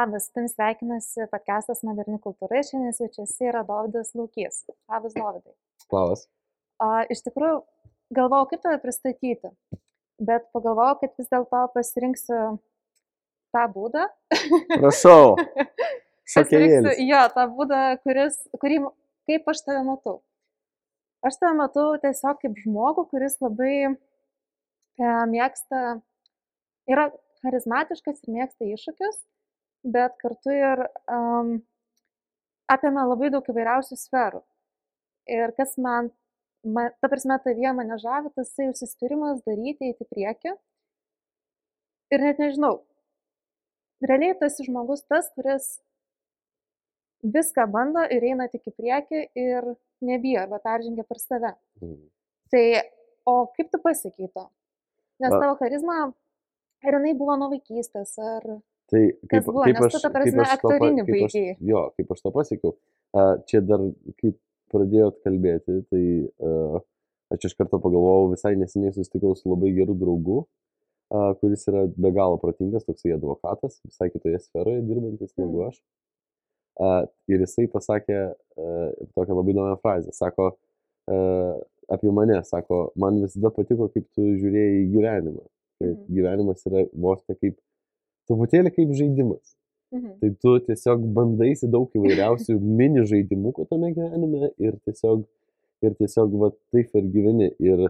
Labas, tam sveikinasi podcastas Moderni kultūra ir šiandien svečiuose yra Dovydas Laukys. Labas, Dovydai. Labas. A, iš tikrųjų, galvojau, kaip tave pristatyti, bet pagalvojau, kad vis dėlto pasirinksiu tą būdą. Prašau. Pasirinksiu, jo, tą būdą, kuris, kurį, kaip aš tave matau. Aš tave matau tiesiog kaip žmogų, kuris labai e, mėgsta, yra charizmatiškas ir mėgsta iššūkius, bet kartu ir um, apima labai daug įvairiausių sferų. Ir kas man, man ta prasme, tavyje mane žavi, tas tai užsispyrimas daryti, eiti į priekį. Ir net nežinau, realiai tas žmogus tas, kuris viską bando ir eina tik į priekį ir nebijo arba peržengia per save. Mhm. Tai, o kaip tu pasikeito? Nes tavo charizma, ar jinai buvo nuo vaikystės, ar... Tai kaip, buvo, kaip aš, tu, ta kaip prasme, aš to, kaip aš, jo, kaip aš to pasiekiau. A, Čia dar, kai pradėjot kalbėti, tai a, aš iš karto pagalvojau, visai neseniai susitikau su labai geru draugu, a, kuris yra be galo protingas, toksai advokatas, visai kitoje sferoje dirbantis negu Mm. aš. A, Ir jisai pasakė a, tokią labai įdomią frazę. Sako, a, apie mane, sako, man visada patiko, kaip tu žiūrėjai į gyvenimą. Mhm. gyvenimas yra vos ne kaip, truputėlį kaip žaidimas. Mhm. Tai tu tiesiog bandaisi daug įvairiausių mini žaidimukų tame gyvenime ir tiesiog, ir tiesiog va, taip ir gyveni. Ir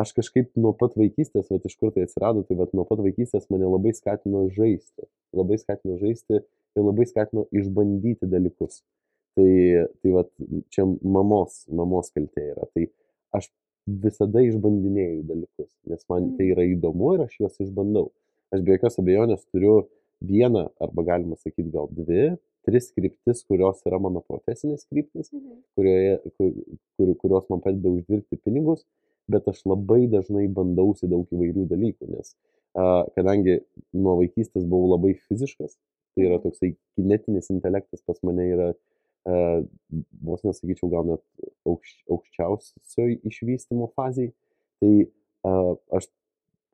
aš kažkaip nuo pat vaikystės, va, iš kur tai atsirado, tai va, nuo pat vaikystės mane labai skatino žaisti. Labai skatino žaisti ir labai skatino išbandyti dalykus. Tai, tai va, čia mamos, mamos kaltė yra. Tai aš visada išbandinėjau dalykus, nes man Mm. tai yra įdomu ir aš juos išbandau. Aš be jokios abejonės turiu vieną, arba galima sakyti gal dvi, tris kryptis, kurios yra mano profesinės kryptis, Mhm. kurioje, kur, kur, kurios man padeda uždirbti pinigus, bet aš labai dažnai bandausi daug įvairių dalykų, nes a, kadangi nuo vaikystės buvau labai fiziškas, tai yra Mhm. toksai kinetinis intelektas pas mane yra, a, vos nesakyčiau, gal net aukš, aukščiausioj išvystymo fazėje, tai a, aš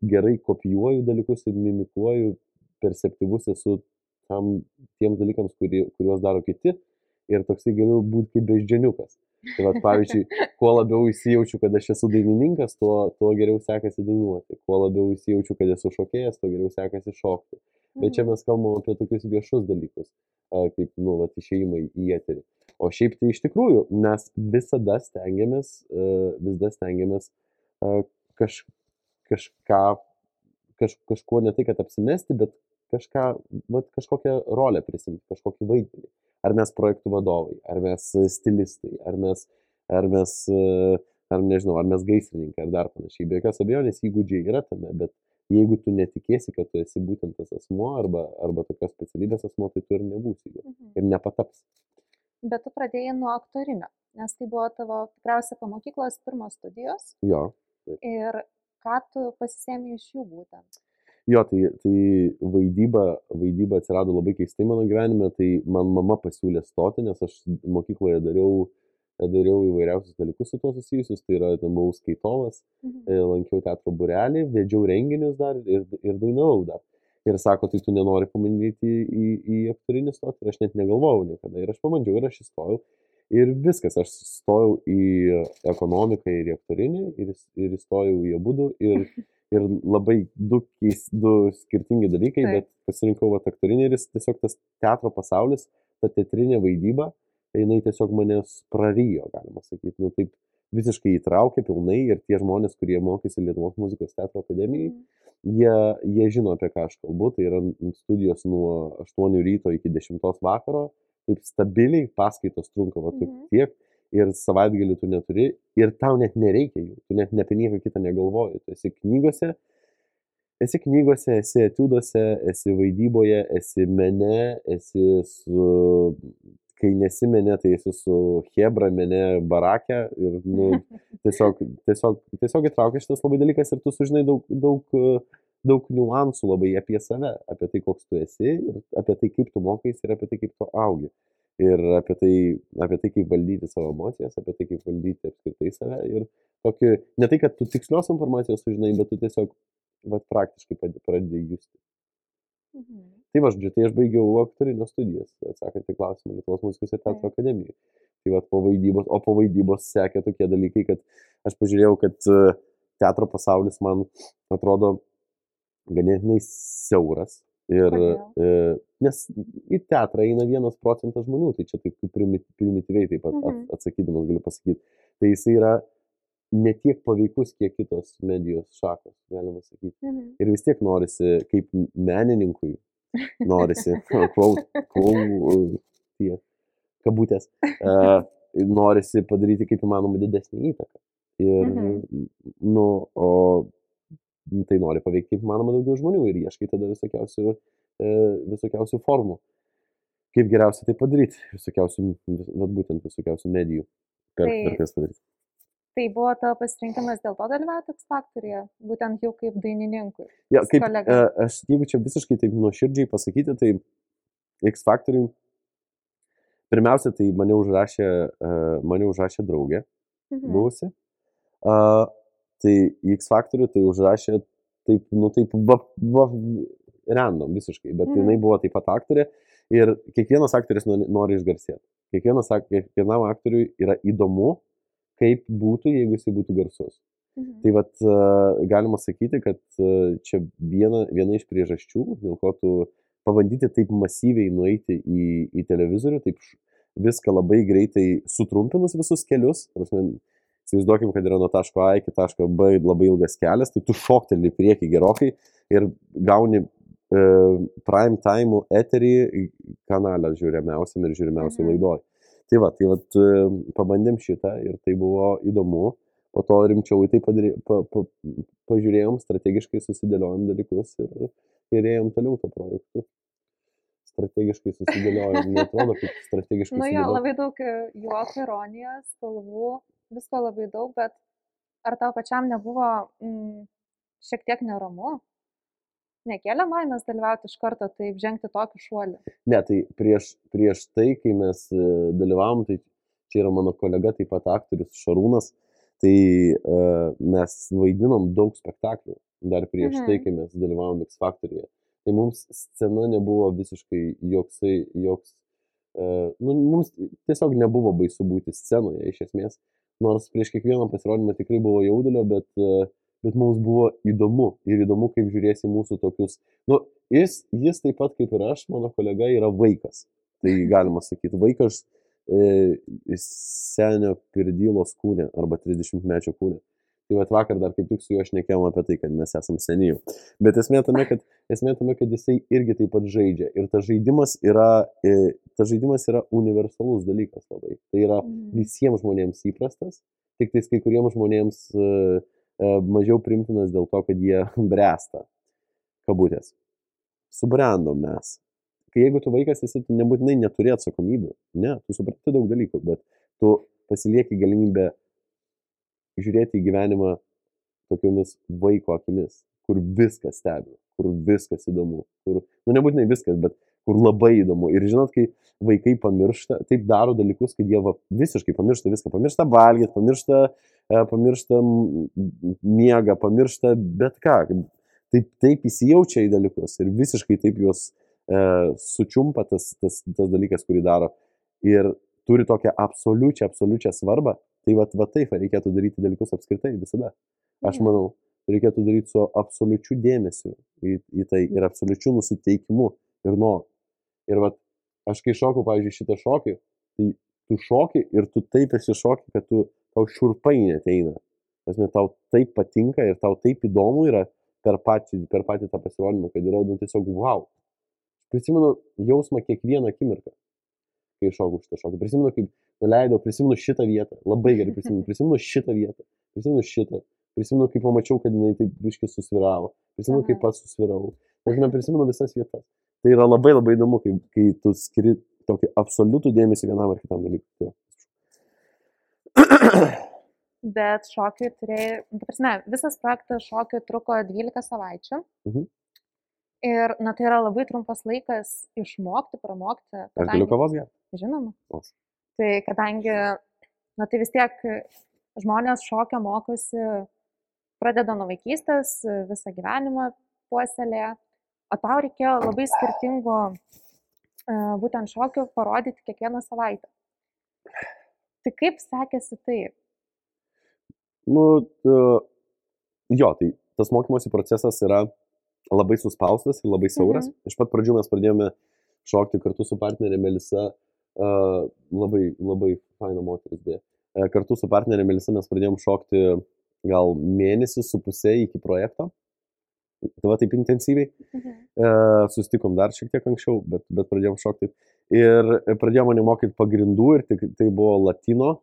gerai kopijuoju dalykus ir mimikuoju, perceptyvus esu tam tiems dalykams, kurie, kuriuos daro kiti ir toksai galiu būti kaip beždžioniukas. Tai va, pavyzdžiui, kuo labiau įsijaučiu, kad aš esu dainininkas, tuo, tuo geriau sekasi dainuoti. Kuo labiau įsijaučiu, kad esu šokėjas, tuo geriau sekasi šokti. Bet čia Mhm. mes kalbam apie tokius viešus dalykus, kaip, nu, va, išėjimai į eterį. O šiaip tai iš tikrųjų mes visada stengiamės, visada stengiamės kaž, kažką, kaž, kažkuo ne tai, kad apsimesti, bet kažką, va, kažkokią rolę prisimti, kažkokį vaidmenį. Ar mes projektų vadovai, ar mes stilistai, ar mes, ar mes, ar nežinau, ar mes gaisrininkai, ar dar panašiai. Be jokios abejonės įgūdžiai yra tame, bet jeigu tu netikėsi, kad tu esi būtent tas asmo arba, arba tokios specialybės asmo, tai tu ir nebūsi juo. Mhm. Ir nepataps. Bet tu pradėjai nuo aktorinio, nes tai buvo tavo tikriausiai po mokyklos pirmos studijos Jo. ir ką tu pasisėmė iš jų būtent. Jo, tai, tai vaidyba, vaidyba atsirado labai keistai mano gyvenime, tai man mama pasiūlė stoti, nes aš mokykloje dariau, dariau įvairiausius dalykus su tuo susijusius, tai yra, ten buvau skaitovas, Mhm. e, lankiau teatro burelį, vedžiau renginius dar ir, ir dainavau dar. Ir sako, tai tu nenori pamandyti į, į, aktorinį stotį ir aš net negalvojau niekada. Ir aš pamandžiau ir aš įstojau. Ir viskas, aš stojau į ekonomiką ir į aktorinį ir, ir įstojau į abu ir, ir labai du, keis, du skirtingi dalykai, Taip. bet pasirinkau vat aktorinį ir jis tiesiog tas teatro pasaulis, ta teatrinė vaidyba, jinai tiesiog manęs prarijo, galima sakyti. Nu, taip visiškai įtraukė pilnai ir tie žmonės, kurie mokėsi Lietuvos muzikos teatro akademijai, Mhm. jie, jie žino, apie ką aš kalbu. Tai yra studijos nuo 8 ryto iki 10 vakaro. Taip stabiliai paskaitos trunka va Mhm. tiek. Ir savaitgalį tu neturi. Ir tau net nereikia jų. Tu net apie nieką kitą negalvoji. Tu esi knygose. Esi knygose, esi etiuduose, esi vaidyboje, esi mene, esi su... Kai nesi mene, tai esi su Hebra mene barake ir nu, tiesiog, tiesiog, tiesiog įtraukia šitas labai dalykas ir tu sužinai daug, daug, daug niuansų labai apie save, apie tai, koks tu esi ir apie tai, kaip tu mokais ir apie tai, kaip tu augi. Ir apie tai, apie tai, kaip valdyti savo emocijas, apie tai, kaip valdyti apskritai save. Ir tokį, ne tai, kad tu tikslios informacijos sužinai, bet tu tiesiog vat, praktiškai pradedi justi. Mhm. Tai va, žodžiu, tai aš baigiau aktorinio studijas, atsakant į klausimą Lietuvos muzikos ir teatro akademijoje. Tai va, po vaidybos, o po vaidybos sekė tokie dalykai, kad aš pažiūrėjau, kad teatro pasaulis man atrodo ganėtinai siauras. Ir, e, nes į teatrą eina vienas procentas žmonių, tai čia taip primityviai taip pat Mhm. at- atsakydamas galiu pasakyti. Tai jisai yra ne tiek paveikus, kiek kitos medijos šakos, galima sakyti. Mhm. Ir vis tiek norisi, kaip menininkui, norisi, klau, klau, tie, kabutės, uh, norisi padaryti kaip įmanoma didesnį įtaką. Ir, Mhm. nu, o tai nori paveikti kaip įmanoma daugiau žmonių ir ieškai tada visokiausių, e, visokiausių formų. Kaip geriausia tai padaryti, visokiausių, vis- vat būtent visokiausių medijų. Per, Tai- per kas padaryti. Tai buvo tavo pasirinkimas dėl to dalyvauti X faktoriuje, būtent jau kaip dainininkui. Ja, kaip, kolega. e, aš, jeigu čia visiškai taip nuoširdžiai pasakyti, tai X Factoriui, pirmiausia, tai mane užrašė, e, mane užrašė draugė Mhm. buvusi. Tai X Factorių tai užrašė taip, nu taip, va, va, random visiškai, bet Mhm. jinai buvo taip pat aktorė ir kiekvienas aktorius nori, išgarsėti. Kiekvienas, kiekvienam aktoriui yra įdomu, kaip būtų, jeigu jisai būtų garsus. Mhm. Tai vat e, galima sakyti, kad čia viena, viena iš priežasčių, dėl ko tu pabandyti taip masyviai nueiti į, į televizorių, taip viską labai greitai sutrumpinus visus kelius. prasme, Įsivaizduokim, kad yra nuo taško A iki taško B labai ilgas kelias, tai tu šokteli į priekį gerokai ir gauni e, prime time eterį kanalą žiūrimiausiam ir žiūrimiausiai Mhm. laidoj. Tai va, tai va, pabandėm šitą ir tai buvo įdomu po to rimčiau į tai padarė, pa, pa, pažiūrėjom, strategiškai susidėliojom dalykus ir, ir ėjom toliau to projektu. Strategiškai susidėliojom, netrodo kaip strategiškai Nu jo, labai daug e, juoko, ironijos, spalvų, visko labai daug, bet ar tau pačiam nebuvo mm, šiek tiek neramu? Nekėlė baimės dalyvauti iš karto, taip žengti tokį šuolį. Ne, tai prieš, prieš tai, kai mes e, dalyvavom, tai čia yra mano kolega, taip pat aktorius Šarūnas, tai uh, mes vaidinom daug spektaklių dar prieš Mhm. tai, kai mes dalyvavom X Factoryje. Tai mums scena nebuvo visiškai joksai, joks, uh, nu, mums tiesiog nebuvo baisu būti scenoje iš esmės. Nors prieš kiekvieną pasirodymą tikrai buvo jaudulio, bet, uh, bet mums buvo įdomu ir įdomu, kaip žiūrėsi mūsų tokius. Nu, jis, jis taip pat kaip ir aš, mano kolega, yra vaikas. Tai galima sakyti, vaikas e, senio pirdylos kūne arba 30 mečio kūne. Tai vat vakar dar kaip tik su juo šnekėjom apie tai, kad mes esame seniai. Bet esmė tame, kad, esmė tame, kad jisai irgi taip pat žaidžia. Ir tas žaidimas yra, e, tas žaidimas yra universalus dalykas labai. Tai yra Mhm. visiems žmonėms įprastas, tik tais kai kuriems žmonėms e, mažiau primtinas dėl to, kad jie bręsta. Kabutės. Subrendom mes. Kai jeigu tu vaikas esi, tu nebūtinai neturi atsakomybių. Ne, tu supranti daug dalykų, bet tu pasilieki galimybę žiūrėti į gyvenimą tokiomis vaiko akimis, kur viskas stebina, kur viskas įdomu, kur, nu nebūtinai viskas, bet kur labai įdomu. Ir žinot, kai vaikai pamiršta, taip daro dalykus, kad jie va, visiškai pamiršta viską, pamiršta valgyti, pamiršta, e, pamiršta miegą, pamiršta bet ką. Taip, taip įsijaučia į dalykus ir visiškai taip juos e, sučiumpa tas, tas, tas dalykas, kurį daro. Ir turi tokią absoliučią, absoliučią svarbą. Tai va, va taip reikėtų daryti dalykus apskritai visada. Aš Mhm. manau, reikėtų daryti su absoliučiu dėmesiu į, į tai ir absoliučiu nusiteikimu ir noru. Ir va, aš kai šokau, pavyzdžiui, šitą šokį, tai tu šoki ir tu taip esi šoki, kad tu, tau šurpai neteina. Tasme, tau taip patinka ir tau taip įdomu yra per patį, per patį tą pasirodymą, kad yra nu, tiesiog wow. Prisimenu jausmą kiekvieną akimirką, kai šokau šitą šokį. Prisimenu, kaip nuleidau, prisimenu šitą vietą. Labai gerai prisimenu. Prisimenu šitą vietą. Prisimenu šitą. Prisimenu, kaip pamačiau, kad jinai taip biškai susviravo. Prisimenu, kaip pats susviravau. Aš prisimenu visas vietas. Tai yra labai labai įdomu, kai, kai tu skiri tokį absoliutų dėmesį vienam ar kitam dalykui. Tai Bet šokiui turėjai, nu, prasme, visas projektas šokiui truko 12 savaičių. Mhm. Ir, na, tai yra labai trumpas laikas išmokti, pramokti. Aš galiu kavos gerti. Žinoma. O. Tai kadangi, na, tai vis tiek žmonės šokio mokosi, pradeda nuo vaikystės, visą gyvenimą puoselėje. O tau reikėjo labai skirtingų e, būtent šokių parodyti kiekvieną savaitę. Tai kaip sekėsi tai? Nu, jo, tai tas mokymosi procesas yra labai suspaustas ir labai siauras. Mhm. Iš pat pradžių mes pradėjome šokti kartu su partnerė Melisa, uh, labai, labai faina moteris beje. Uh, kartu su partnerė Melisa mes pradėjome šokti gal mėnesį su pusė iki projekto. Tai va taip intensyviai. Mhm. E, sustikom dar šiek tiek anksčiau, bet, bet pradėjom šokti. Ir pradėjom mane mokyti pagrindų ir tai, tai buvo latino,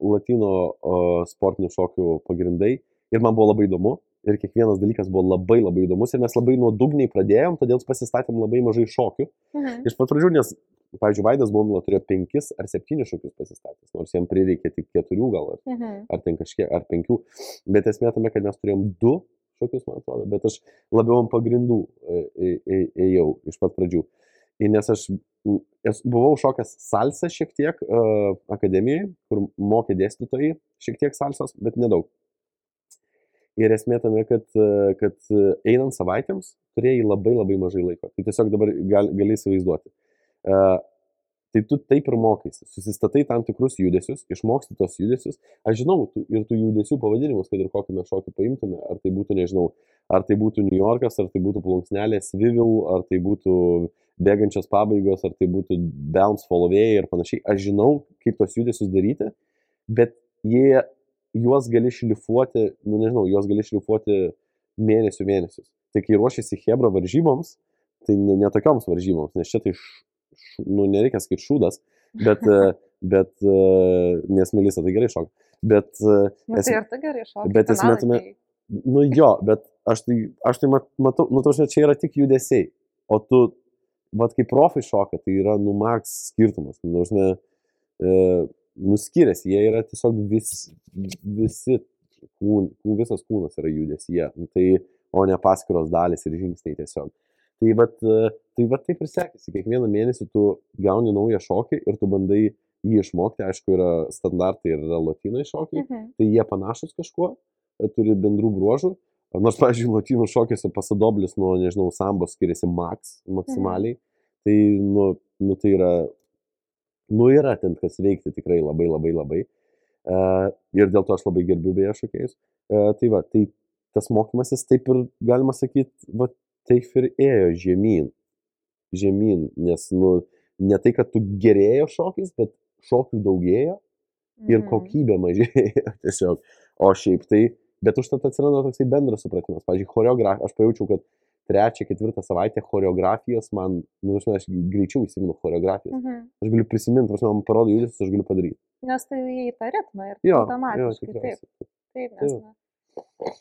latino o, sportinių šokių pagrindai. Ir man buvo labai įdomu. Ir kiekvienas dalykas buvo labai labai įdomus. Ir mes labai nuodugniai pradėjom, todėl pasistatėm labai mažai šokių. Mhm. Iš pat pradžių, nes, pavyzdžiui, Vaidas Baumila turėjo penkis ar septynis šokius pasistatęs, nors jam prireikė tik keturių gal, ar, mhm. ar ten kažkiek, ar penkių. Bet esmė tame, kad mes turėjom du šokius, man atrodo, bet aš labiau ant pagrindų e, ėjau iš pat pradžių. Ir nes aš buvau šokęs salsą šiek tiek uh, akademijoje, kur mokė dėstytojai šiek tiek salsos, bet nedaug. Ir esmė tame, kad, e, kad einant savaitėms turėjai labai labai mažai laiko. Tai tiesiog dabar gal, gali įsivaizduoti. Uh, Tai tu taip ir mokaisi, susistatai tam tikrus judesius, išmoksti tos judesius. Aš žinau tu, ir tų judesių pavadinimus, kad ir kokį mes šokį paimtume, ar tai būtų, nežinau, ar tai būtų New Yorkas, ar tai būtų plunksnelė Svivil, ar tai būtų bėgančios pabaigos, ar tai būtų bounce followėjai ir panašiai. Aš žinau, kaip tos judesius daryti, bet jie, juos gali šlifuoti, nu nežinau, juos gali šlifuoti mėnesių mėnesius. Tai kai ruošiasi Hebra varžyboms, tai ne, ne tokioms varžyboms, nes čia tai nu, nereikia sakyti šūdas, bet, e, bet e, nes Melisa tai gerai šoka. Bet, e, nu, tai ir tu gerai šoka. Bet esmė tame, nu jo, bet aš tai, aš tai matau, nu, tarsi čia yra tik judesiai, o tu, vad kaip profai šoka, tai yra, nu, maks skirtumas, nu, tarsi, e, nuskiriasi, jie yra tiesiog vis, visi, kūn, visas kūnas yra judesyje, nu, tai, o ne paskiros dalis ir žingsniai tiesiog. Tai vat, tai vat taip ir sekėsi. Kiekvieną mėnesį tu gauni naują šokį ir tu bandai jį išmokti. Aišku, yra standartai ir yra latinai šokiai. Mhm. Tai jie panašus kažkuo, e, turi bendrų bruožų. Nors, pavyzdžiui, latinų šokiuose pasadoblis nuo, nežinau, sambos skiriasi max, maksimaliai. Mhm. Tai, nu, nu, tai yra, nu, yra ten kas veikti tikrai labai, labai, labai. Uh, ir dėl to aš labai gerbiu beje šokėjus. Uh, tai va, tai tas mokymasis taip ir, galima sakyti, va, taip ir ėjo žemyn. Žemyn, nes, nu, ne tai, kad tu gerėjo šokis, bet šokių daugėjo ir mhm. kokybė mažėjo tiesiog. O šiaip tai, bet užtat atsiranda toksai bendras supratimas. Pavyzdžiui, choreografija, aš pajaučiau, kad trečią, ketvirtą savaitę choreografijos man, nu, aš, aš greičiau įsimenu choreografijos. Mhm. Aš galiu prisiminti, aš man parodo judesius, aš galiu padaryti. Nes tai į tą ritmą ir jo, automatiškai. Jo, taip, taip, nes. Na,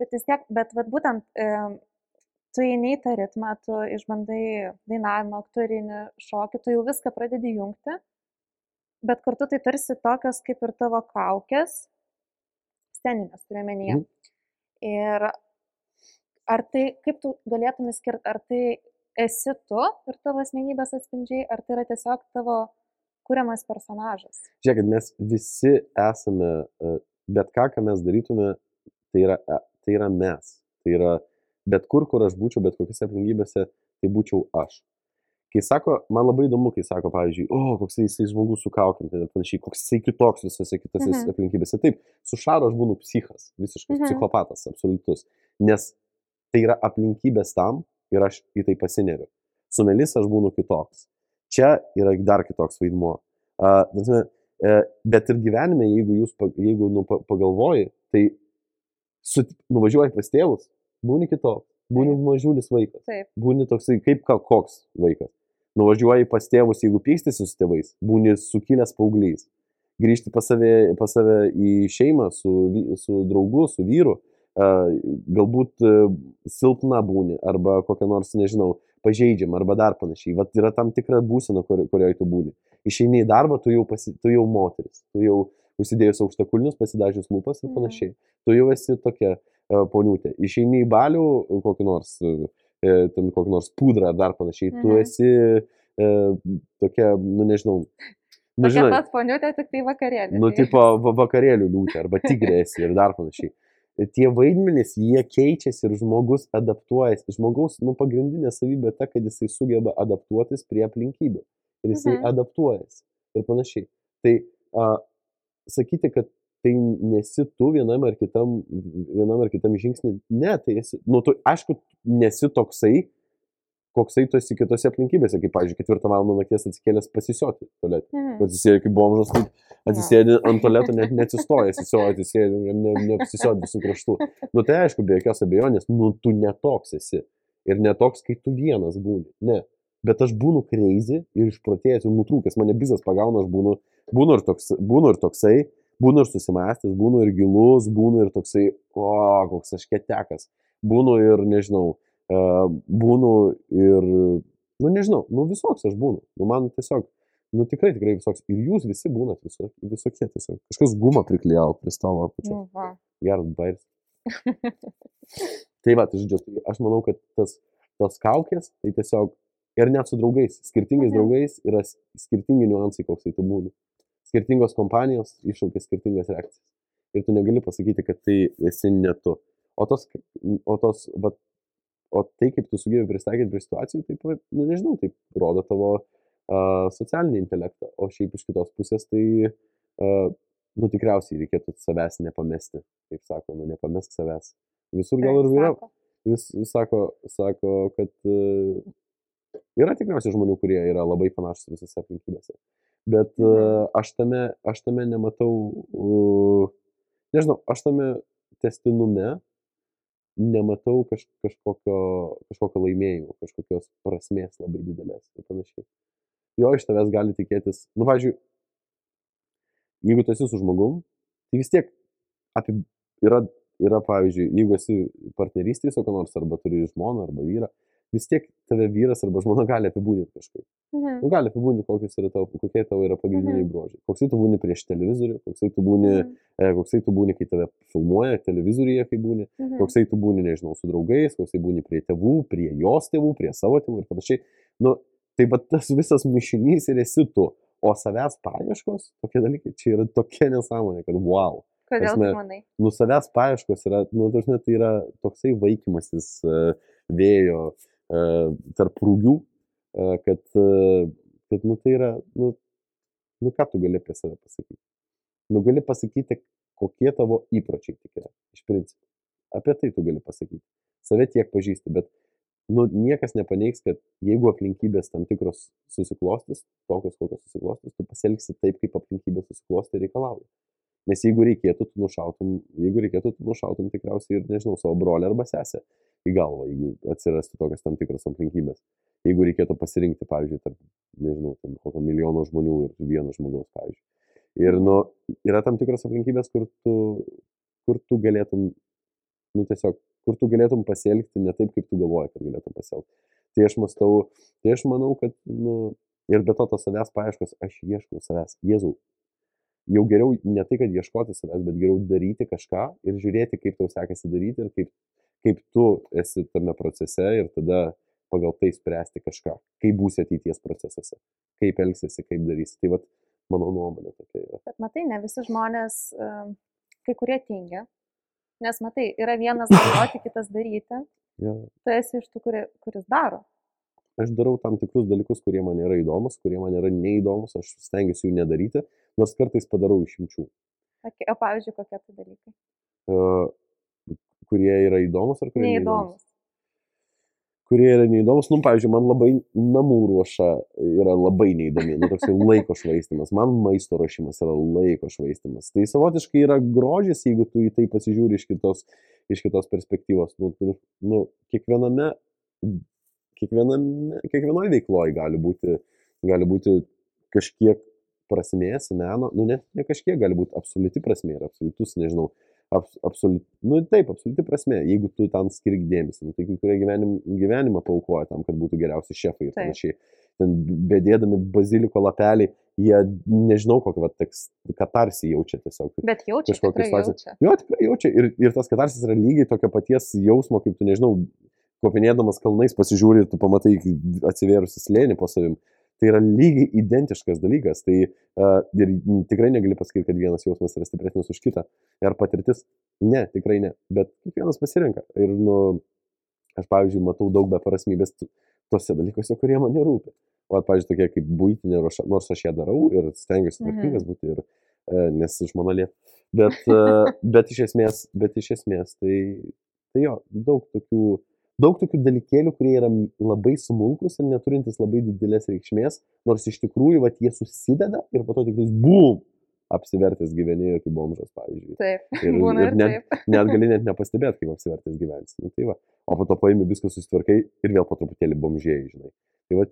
bet vis tiek, bet vat, būtent e, tu eini į tą ritmą, tu išbandai dainavimą, aktorinį šokį, tu jau viską pradedi jungti, bet kartu tai tarsi tokios kaip ir tavo kaukės, sceninės turiu menyje. Mm. Ir ar tai, kaip tu galėtum skirti, ar tai esi tu ir tavo asmenybės atspindžiai, ar tai yra tiesiog tavo kuriamas personažas? Žiūrėkit, mes visi esame, e, bet ką, ką mes darytume, tai yra, e, tai yra mes. Tai yra bet kur, kur aš būčiau, bet kokiose aplinkybėse, tai būčiau aš. Kai sako, man labai įdomu, kai sako, pavyzdžiui, o, koks jisai žmogus su kaukiam, tai panašiai, koks jisai kitoks visose kitose mhm. aplinkybėse. Taip, su Šaru aš būnu psichas, visiškas mhm. psichopatas, absoliutus. Nes tai yra aplinkybės tam ir aš į tai pasineriu. Su Melis aš būnu kitoks. Čia yra dar kitoks vaidmuo. Uh, bet ir gyvenime, jeigu jūs jeigu, nu, pagalvoji, tai su, nuvažiuoji pas tėvus, būni kitoks, būni mažiulis vaikas, Taip. būni toksai kaip koks vaikas. Nuvažiuoji pas tėvus, jeigu pykstasi su tėvais, būni sukilęs paauglys. Grįžti pas save, pas save į šeimą su, su draugu, su vyru, galbūt e, silpna būni arba kokia nors, nežinau, pažeidžiama arba dar panašiai. Vat yra tam tikra būsena, kur, kurioje tu būni. Išeini į darbą, tu jau, pasi, tu jau moteris, tu jau užsidėjus aukštakulnius, pasidažius lūpas ir mhm. panašiai. Mm. Tu jau esi tokia poniutė. Išeini į balių, kokį nors, uh, ten kokį nors pudrą ar dar panašiai. Mm. Tu mhm. esi tokia, nu nežinau. Nu, žinai, pat poniutė, tik tai vakarėlį. Nu, tipo vakarėlių liūtė arba tigrėsi ir dar panašiai. tie vaidmenys, jie keičiasi ir žmogus adaptuojasi. Žmogaus, nu, pagrindinė savybė ta, kad jisai sugeba adaptuotis prie aplinkybių. Ir jisai Mhm. adaptuojasi. Ir panašiai. Tai a, sakyti, kad tai nesi tu vienam ar kitam, vienam ar kitam žingsnį, ne, tai esi, nu, tu, aišku, nesi toksai, koksai tu esi kitose aplinkybėse, kaip, pavyzdžiui, ketvirtą valandą nakties atsikėlęs pasisioti tualetą. Mhm. Atsisėdi kaip bomžas, tai atsisėdi ant tualeto, net neatsistojęs, tiesiog atsisėdi, ne, neapsisėdi visų kraštų. Nu tai aišku, be jokios abejonės, nu tu netoks esi. Ir netoks, kai tu vienas būni. Ne. Bet aš būnu crazy ir išprotėjęs ir nutrūkęs, mane bizas pagauna, aš būnu, būnu, ir toks, būnu ir toksai, būnu ir susimastęs, būnu ir gilus, būnu ir toksai, o, koks aš ketekas. Būnu ir, nežinau, e, būnu ir, nu nežinau, nu visoks aš būnu. Nu man tiesiog, nu tikrai, tikrai visoks. Ir jūs visi būnat visokie, visokie tiesiog. Kažkas gumą priklijavo prie stalo apačio. Nu. Geras bairis. Tai va, tai žodžiu, tai aš manau, kad tas, tos kaukės, tai tiesiog ir net su draugais, skirtingais Mhm. draugais yra skirtingi niuansai, koks tai tu būni. Skirtingos kompanijos iššaukia skirtingas reakcijas. Ir tu negali pasakyti, kad tai esi ne tu. O tos, o tos, va, o tai, kaip tu sugebėjai pristaikyti prie situacijų, taip, va, nu nežinau, tai rodo tavo uh, socialinį intelektą. O šiaip iš kitos pusės, tai, uh, nu tikriausiai reikėtų savęs nepamesti. Kaip sako, nu nepamesk savęs. Visur gal ir yra vis sako, sako kad e, yra tikriausiai žmonių, kurie yra labai panašus visose aplinkybėse. Bet Mhm. aš tame, aš tame nematau, uh, nežinau, aš tame testinume nematau kaž, kažkokio, kažkokio laimėjimo, kažkokios prasmės labai didelės ir panašiai. Jo iš tavęs gali tikėtis, nu, pavyzdžiui, jeigu tu esi su žmogum, tai vis tiek apie, yra, yra, pavyzdžiui, jeigu esi partnerystėje su kuo nors, arba turi žmoną, arba vyrą, vis tiek tave vyras arba žmona gali apibūdinti kažkaip. Mhm. Nu, gali apibūdinti, tavo, kokie tavo yra pagrindiniai Mhm. bruožai. Koksai tu būni prieš televizorių, koksai tu būni, Mhm. e, koksai tu būni, kai tave filmuoja televizoriuje, kai būni, Mhm. koksai tu būni, nežinau, su draugais, koksai būni prie tėvų, prie jos tėvų, prie savo tėvų ir panašiai. Nu, tai va tas visas mišinys ir esi tu. O savęs paieškos, tokie dalykai, čia yra tokia nesąmonė, kad wow. Kodėl tu manai? Nu, savęs paieškos yra, nu, dažnai tai yra toksai vaikymasis e, vėjo e, tarp rūgių, e, kad, e, kad, nu, tai yra, nu, nu, ką tu gali apie save pasakyti? Nu, gali pasakyti, kokie tavo įpročiai tik yra, iš principo. Apie tai tu gali pasakyti. Save tiek pažįsti, bet, nu, niekas nepaneigs, kad jeigu aplinkybės tam tikros susiklostys, tokios, kokios susiklostys, tu pasielgsi taip, kaip aplinkybės susiklosti reikalauja. Nes jeigu reikėtų, tu nušautum, jeigu reikėtų, tu nušautum tikriausiai ir, nežinau, savo brolį arba sesę į galvą, jeigu atsirastų tokios tam tikros aplinkybės. Jeigu reikėtų pasirinkti, pavyzdžiui, tarp, nežinau, ten kokio milijono žmonių ir vieno žmogaus, pavyzdžiui. Ir, nu, yra tam tikros aplinkybės, kur tu, kur tu galėtum, nu, tiesiog, kur tu galėtum pasielgti ne taip, kaip tu galvoji, kad galėtum pasielgti. Tai aš mastau, tai aš manau, kad, nu, ir be to tos savęs paieškos, aš ieškau savęs. Jėzau, jau geriau ne tai, kad ieškoti savęs, bet geriau daryti kažką ir žiūrėti, kaip tau sekasi daryti ir kaip, kaip tu esi tame procese ir tada pagal tai spręsti kažką, kaip būsi ateities procesuose, kaip elgsiesi, kaip darysi. Tai vad, mano nuomonė tokia yra. Bet matai, ne visi žmonės, kai kurie tingia. Nes matai, yra vienas galvoti, kitas daryti. Ja. Tu esi iš tų, kuri, kuris daro. Aš darau tam tikrus dalykus, kurie man yra įdomus, kurie man yra neįdomus, aš stengiuosi jų nedaryti, nors kartais padarau išimčių. Okay. O pavyzdžiui, kokie tai dalykai? Uh, kurie yra įdomus ar kurie Neįdomus. kurie yra neįdomus. Nu, pavyzdžiui, man labai namų ruoša yra labai neįdomi. Nu, toksai laiko švaistimas. Man maisto ruošimas yra laiko švaistimas. Tai savotiškai yra grožis, jeigu tu į tai pasižiūri iš kitos, iš kitos perspektyvos. Nu, tu, nu, kiekviename, kiekviename, kiekvienoje veikloje gali būti, gali būti kažkiek prasmės, meno, nu ne, ne kažkiek, gali būti absoliuti prasmė ir absoliutus, nežinau, abs, absoliut, nu taip, absoliuti prasme, jeigu tu tam skirk dėmesį, nu, tai kai kurie gyvenim, gyvenimą paukoja tam, kad būtų geriausi šefai ir panašiai. Ten bedėdami baziliko lapelį, jie nežinau kokį, va, teks, katarsi jaučia tiesiog. Bet jaučia, tikrai jaučia. Jo, tikrai jaučia. Ir, ir tas katarsis yra lygiai tokio paties jausmo, kaip tu, nežinau, kopinėdamas kalnais pasižiūri ir tu pamatai atsivėrusi slėnį po savim. Tai yra lygiai identiškas dalykas. Tai uh, ir tikrai negali pasakyti, kad vienas jausmas yra stipresnis už kitą. Ir patirtis Ne, tikrai ne. Bet kiekvienas pasirenka. Ir, nu, aš, pavyzdžiui, matau daug beprasmybės tuose dalykuose, kurie man nerūpi. O, pavyzdžiui, tokie kaip būtinė nors aš ją darau ir stengiuosi Mhm. tvarkingas būti, ir, e, nes žmona liep. Bet, e, bet, iš esmės, bet iš esmės, tai, tai jo, daug tokių, daug tokių dalykėlių, kurie yra labai smulkus ir neturintys labai didelės reikšmės, nors iš tikrųjų, va, jie susideda ir po to tik tais bum, apsivertęs gyvenėjo kaip bomžas, pavyzdžiui. Taip, Ir, būna ir ir net, taip. net gali net nepastebėti, kaip apsivertęs gyvensi. Nu, tai va. O po to paimi viską susitvarkai ir vėl po truputėlį bomžėjai, žinai. Tai va,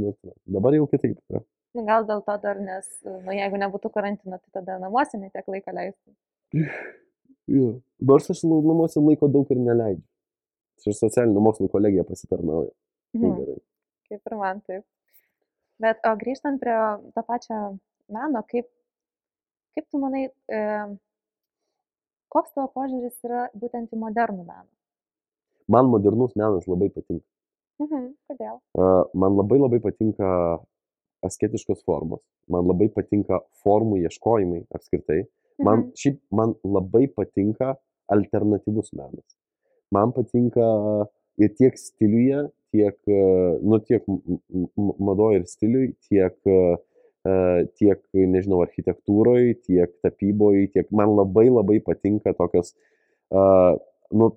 nu, tai dabar jau kitaip. yra. Nu, Gal dėl to dar, nes, nu, jeigu nebūtų karantino, tai tada namuose netiek laiko leistum. Jo. Nors aš nu- namuose laiko daug ir neleidžiu. Aš socialinių mokslų kolegija pasitarnauju. Tai Mhm. gerai. Kaip ir man taip. Bet o grįžtant prie to pačio meno, kaip, kaip tu manai, e, koks tavo požiūris yra būtent į modernų meną? Man modernus menas labai patinka. Mhm. Kodėl? Man labai labai patinka asketiškos formos. Man labai patinka formų ieškojimai apskritai. Man Mhm. šiaip man labai patinka alternatyvus menas. Man patinka ir tiek stiliuje, tiek, e, nu, tiek madoje ir stiliui, tiek, e, e, tiek, nežinau, architektūroje, tiek tapyboje, tiek man labai labai patinka tokios, nu,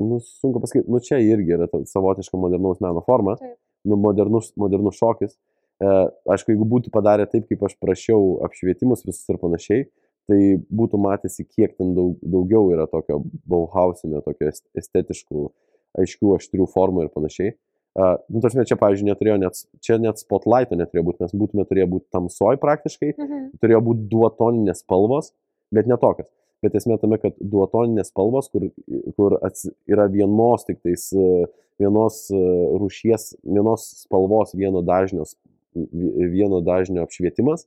nu, sunku pasakyti, nu, čia irgi yra savotiška modernaus meno forma, Taip. nu, modernus, modernus šokis. Aišku, jeigu būtų padarę taip, kaip aš prašiau apšvietimus visus ir panašiai, tai būtų matėsi, kiek ten daug, daugiau yra tokio bauhausinio, tokio est- estetiškų, aiškių, aštrių formų ir panašiai. Uh, nu, tarsi čia, pavyzdžiui, neturėjo net, čia net spotlighto neturėjo būti, mes būtume turėję būti tamsoj praktiškai, Mhm. turėjo būti duotoninės spalvos, bet ne tokios. Bet esmė tame, kad duotoninės spalvos, kur, kur ats, yra vienos tik tais, e, vienos e, rūšies, vienos spalvos, vieno dažnio, vieno dažnio apšvietimas.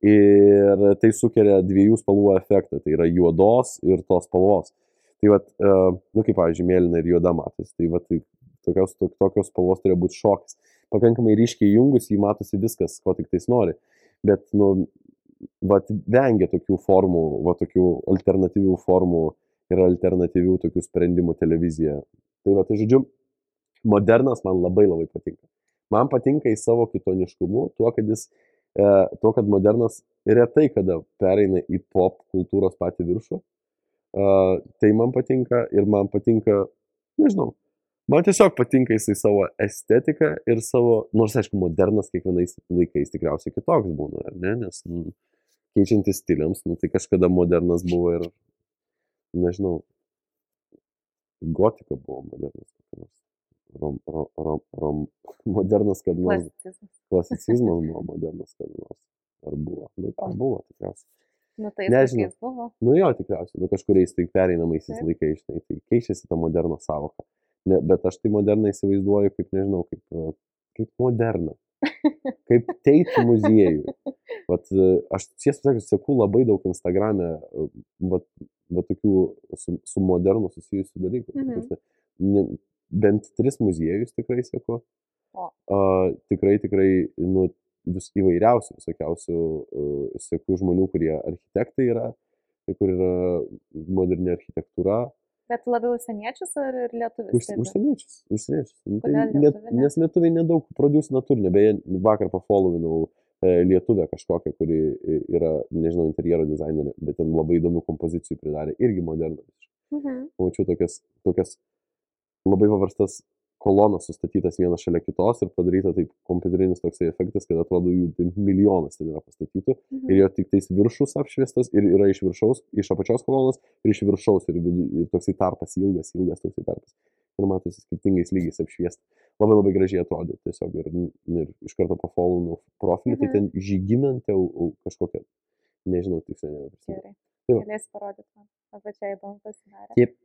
Ir tai sukelia dviejų spalvų efektą, tai yra juodos ir tos spalvos. Tai vad, nu kaip, pavyzdžiui, mėlyna ir juoda matas. Tai vad, tai tokios, tok- tokios spalvos turėjo būti šokis. Pakankamai ryškiai jungus, jį matosi viskas, ko tik tais nori. Bet, nu, vat vengia tokių formų, va tokių alternatyvių formų ir alternatyvių tokių sprendimų televizija. Tai va, tai žodžiu, modernas man labai labai patinka. Man patinka į savo kitoniškumu, tuo, kad jis, e, tuo, kad modernas retai kada pereina į pop kultūros patį viršų. E, tai man patinka ir man patinka, nežinau, man tiesiog patinka jisai savo estetiką ir savo, nors aišku, modernas kiekvienais laikais tikriausiai kitoks būna, ar ne, nes nu, keičiantis stiliams, nu, tai kažkada modernas buvo ir, nežinau, gotika buvo modernas. Rom, rom, rom, rom, modernas, kad nors, Klasicizmas. klasicizmas buvo modernas, kad nors. Ar buvo? Nu, ar buvo tikriausiai. Nu, tai Nežinau. buvo. Nu jo, tikriausiai, nu kažkuriais tai pereinamaisiais laikais, žinai, tai keičiasi ta moderno savoka. Ne, bet aš tai moderną įsivaizduoju kaip, nežinau, kaip, kaip moderną. Kaip teitų muziejų. Vat, aš tiesą sakant, seku labai daug Instagram'e vat, vat tokių su, su modernu susijusių dalykų. Mhm. ne, bent tris muziejus tikrai seku. O. A, tikrai, tikrai, nu, vis įvairiausių, visokiausių uh, seku žmonių, kurie architektai yra, kur yra moderni architektūra. Bet labiau užsieniečius ar ir lietuvis? Už, užsieniečius, užsieniečius. Nu, tai liet, nes lietuviai nedaug produsino turinio, beje, vakar pafollovinau e, lietuvę kažkokią, kuri e, yra, nežinau, interjero dizainerė, bet ten labai įdomių kompozicijų pridarė, irgi modernų. Mhm. Pamačiau tokias, tokias labai paprastas kolonas sustatytas vienas šalia kitos ir padaryta taip kompiuterinis toksai efektas, kad atrodo jų milijonas ten yra pastatytų Mhm. ir jo tik tais viršus apšviestas ir yra iš viršaus, iš apačios kolonos ir iš viršaus ir, ir toksai tarpas ilgas, ilgas toksai tarpas. Ir matosi skirtingais lygiais apšviesta. Labai labai gražiai atrodė tiesiog ir, ir iš karto pafollow profilį, tai Mhm. ten žygimantė kažkokia, nežinau tiksliai. Gerai. Tai. Galės parodyti man. Apie čia įdomu pasidarė. Taip.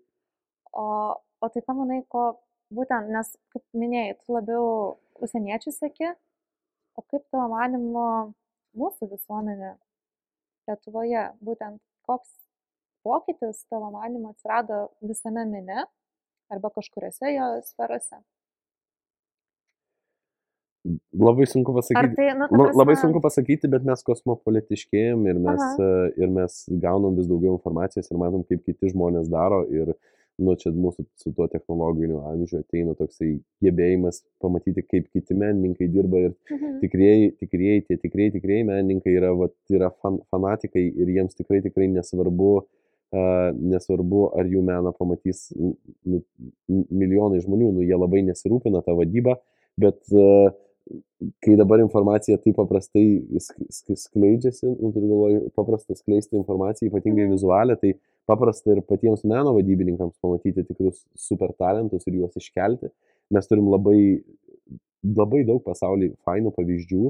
O, o tai ką manai, ko būtent, nes, kaip minėjai, tu labiau užsieniečių sėki, o kaip tavo manimo mūsų visuomenė Lietuvoje, būtent koks pokytis tavo manimo atsirado visame mene arba kažkuriuose jo sferose? labai sunku Ar pasakyti. tai, nu, La- Labai prasme- sunku pasakyti, bet mes kosmopolitiškėjom ir mes, Aha. ir mes gaunam vis daugiau informacijos ir matom, kaip kiti žmonės daro. Ir, nu, čia mūsų su tuo technologiniu amžiu ateina toksai gebėjimas pamatyti, kaip kiti menininkai dirba. Ir Mhm. tikrieji, tikrieji, tie tikrieji, tikrieji menininkai yra, vat, yra fan, fanatikai ir jiems tikrai, tikrai nesvarbu, uh, nesvarbu, ar jų meną pamatys nu, milijonai žmonių, nu, jie labai nesirūpina tą vadybą, bet uh, kai dabar informacija taip paprastai sk- sk- skleidžiasi, nu, turiu galvoje, paprasta skleisti informaciją, ypatingai Mhm. vizualią, tai paprasta ir patiems meno vadybininkams pamatyti tikrus super talentus ir juos iškelti. Mes turim labai, labai daug pasaulyje fainų pavyzdžių,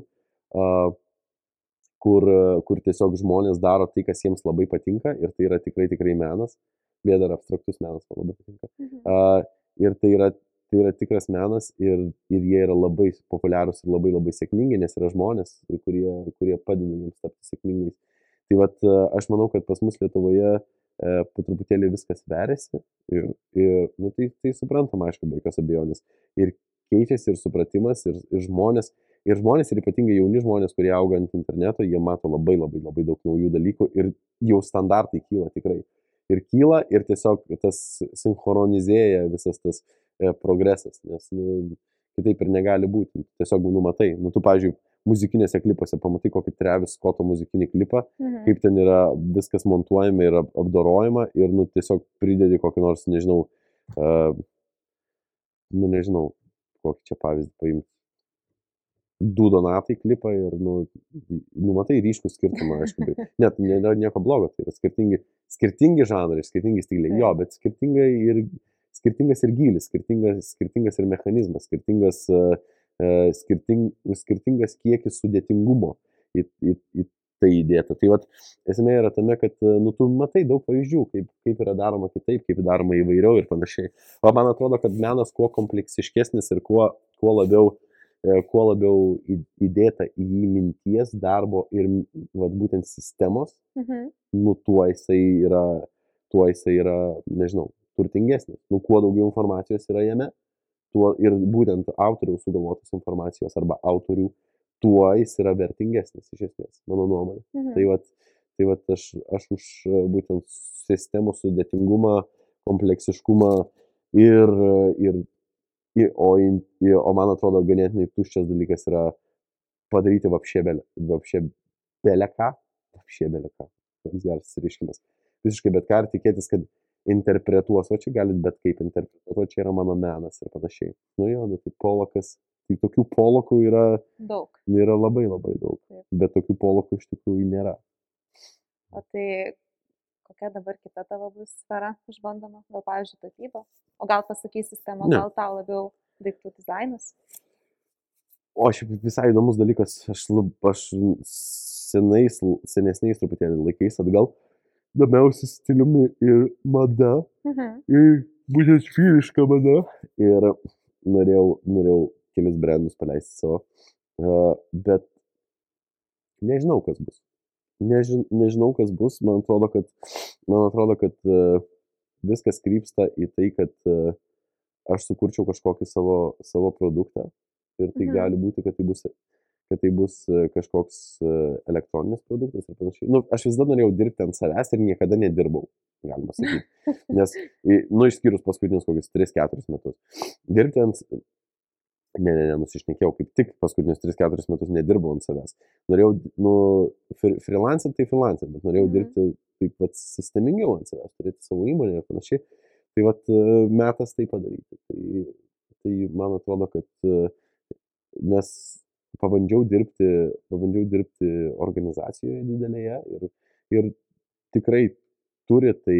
kur, kur tiesiog žmonės daro tai, kas jiems labai patinka ir tai yra tikrai, tikrai menas. Beje, dar abstraktus menas man labai patinka. Mhm. Ir tai yra, tai yra tikras menas ir, ir jie yra labai populiarūs ir labai labai sėkmingi, nes yra žmonės, kurie, kurie padeda jiems tapti sėkmingais. Tai vat, aš manau, kad pas mus Lietuvoje e, po truputėlį viskas veriasi ir, ir nu, tai, tai suprantama, aišku, be jokios abejonės. Ir keičiasi ir supratimas, ir, ir žmonės, ir žmonės, ir ypatingai jauni žmonės, kurie auga ant interneto, jie mato labai labai labai daug naujų dalykų ir jau standartai kyla tikrai. Ir kyla ir tiesiog tas sinchronizėja visas tas e, progresas, nes nu, kitaip ir negali būti. Tiesiog numatai. Nu, tu, pavyzdžiui, muzikinėse klipuose pamatai kokį Trevis Skoto muzikinį klipą, Mhm. kaip ten yra viskas montuojama ir ap- apdorojama ir nu, tiesiog pridedi kokį nors, nežinau, uh, nu nežinau, kokį čia pavyzdį paimti. Du donatai klipą ir, nu, nu matai ryškų skirtumą, aišku, bet net nėra nieko blogo, tai yra skirtingi, skirtingi žanrai, skirtingi stiliai, jo, bet skirtingai ir, skirtingas ir gylis, skirtingas, skirtingas ir mechanizmas, skirtingas, uh, skirting, skirtingas kiekis sudėtingumo į, į, į tai įdėta. Tai vat, esmė yra tame, kad e, nu, tu matai daug pavyzdžių, kaip, kaip yra daroma kitaip, kaip daroma įvairiau ir panašiai. O man atrodo, kad menas kuo kompleksiškesnis ir kuo, kuo labiau, e, kuo labiau įdėta į jį minties, darbo ir vat, būtent sistemos, Mhm. nu tuo jisai yra, tuo jisai yra, nežinau, turtingesnis. Nu, kuo daugiau informacijos yra jame, tuo ir būtent autoriaus sugalvotos informacijos arba autorių, tuo jis yra vertingesnis iš esmės, mano nuomonė. Mhm. Tai vat, tai vat aš, aš už e, būtent sistemų sudėtingumą, kompleksiškumą ir, e, ir, ir o, in- o man atrodo ganėtinai tuščias dalykas yra padaryti vapšė belę, vapšė belę ką, vapšė belę ką, toks geras išreiškimas. Visiškai bet ką ir tikėtis, kad interpretuos, o čia galit bet kaip interpretuoti, čia yra mano menas ir panašiai. Nu jo, nu tai polokas, tai tokių polokų yra, Daug. yra labai labai daug, Taip. bet tokių polokų iš tikrųjų nėra. O tai kokia dabar kita tavo bus sfera išbandoma? Gal, pavyzdžiui, tapyba? O gal pasakys sistema, Ne. gal tau labiau daiktų dizainas? O šiaip visai įdomus dalykas, aš, lab, aš senais, senesniais truputėlį laikais atgal domėjausi stiliumi ir mada, Mhm. ir būtent vyriška mada. Ir norėjau, norėjau kelis brandus paleisti savo. Uh, bet nežinau, kas bus. Nežin, nežinau, kas bus. Man atrodo, kad, man atrodo, kad uh, viskas krypsta į tai, kad uh, aš sukurčiau kažkokį savo, savo produktą. Ir tai mhm. gali būti, kad tai bus kad tai bus e, kažkoks e, elektroninis produktas ir panašiai. Nu, aš visada norėjau dirbti ant savęs ir niekada nedirbau, galima sakyti. Nes, nu, išskyrus paskutinius kokius 3-4 metus. Dirbti ant... Ne, ne, ne, nusišnekėjau, kaip tik paskutinius 3-4 metus nedirbau ant savęs. Norėjau, nu, freelancing tai freelancing, bet norėjau Mhm. dirbti taip pat sistemingiau ant savęs, turėti savo įmonę ir panašiai. Tai vat e, metas tai padaryti. Tai, tai man atrodo, kad nes pabandžiau dirbti, pabandžiau dirbti organizacijoje didelėje ir, ir tikrai turi tai,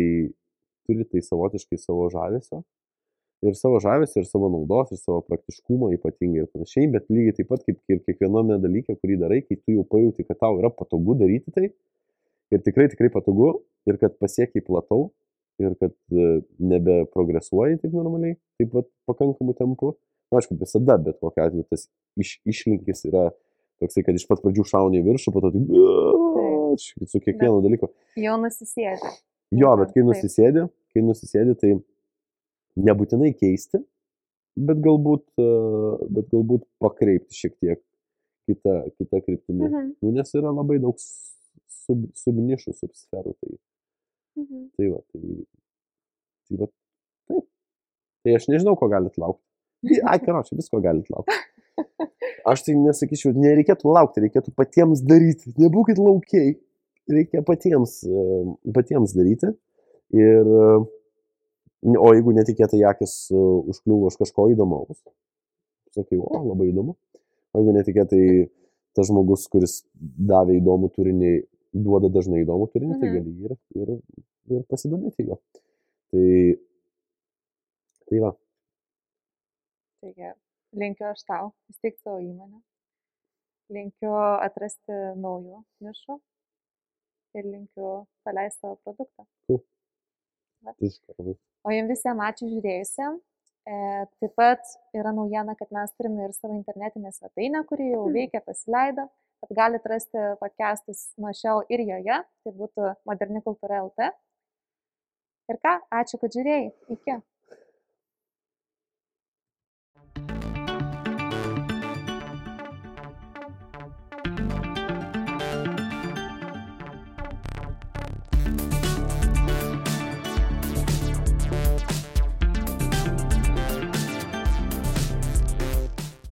turi tai savotiškai savo žavesio. Ir savo žavesio, ir savo naudos, ir savo praktiškumo ypatingai ir panašiai, bet lygiai taip pat kaip ir kiekviename dalyke, kurį darai, kai tu jau pajūti, kad tau yra patogu daryti tai, ir tikrai tikrai patogu, ir kad pasiekiai platau, ir kad e, nebeprogresuoji taip normaliai, taip pat pakankamu tempu. Na, aišku, visada, bet kokia atveju tas iš, išlinkis yra toksai, kad iš pat pradžių šauni į viršų, po to taip, Taip. su kiekvienu dalyku. Jau nusisėdė. Jo, bet kai Taip. nusisėdi, kai nusisėdi, tai nebūtinai keisti, bet galbūt, bet galbūt pakreipti šiek tiek kitą, kitą kryptimį. Mhm. Nu, nes yra labai daug sub, subnišų, subsferų. Tai, Mhm. tai va, tai, tai va, taip. Tai aš nežinau, ko galit laukti. Ai, karočiui, visko galit laukti. Aš tai nesakyčiau, nereikėtų laukti, reikėtų patiems daryti. Nebūkit laukiai. Reikia patiems, e, patiems daryti. Ir, e, o jeigu netikėtai akis e, užkliuvo už kažko įdomaus, sakai, o, labai įdomu. O jeigu netikėtai tas žmogus, kuris davė įdomų turinį, duoda dažnai įdomų turinį, tai Mhm. gali ir, ir, ir pasidomėti jo. Tai, tai va, Taigi, linkiu aš tau įsteigti savo įmonę. Linkiu atrasti naujų nišų. Ir linkiu paleisti savo produktą. visiškai labai. O jums visiems ačiū žiūrėjusiems. E, taip pat yra naujiena, kad mes turime ir savo internetinę svetainę, kuri jau veikia, pasileido. Kad galite rasti podcastus nuo šiol ir joje. Tai būtų moderni kultūra LT. Ir ką, ačiū, kad žiūrėjai. Iki.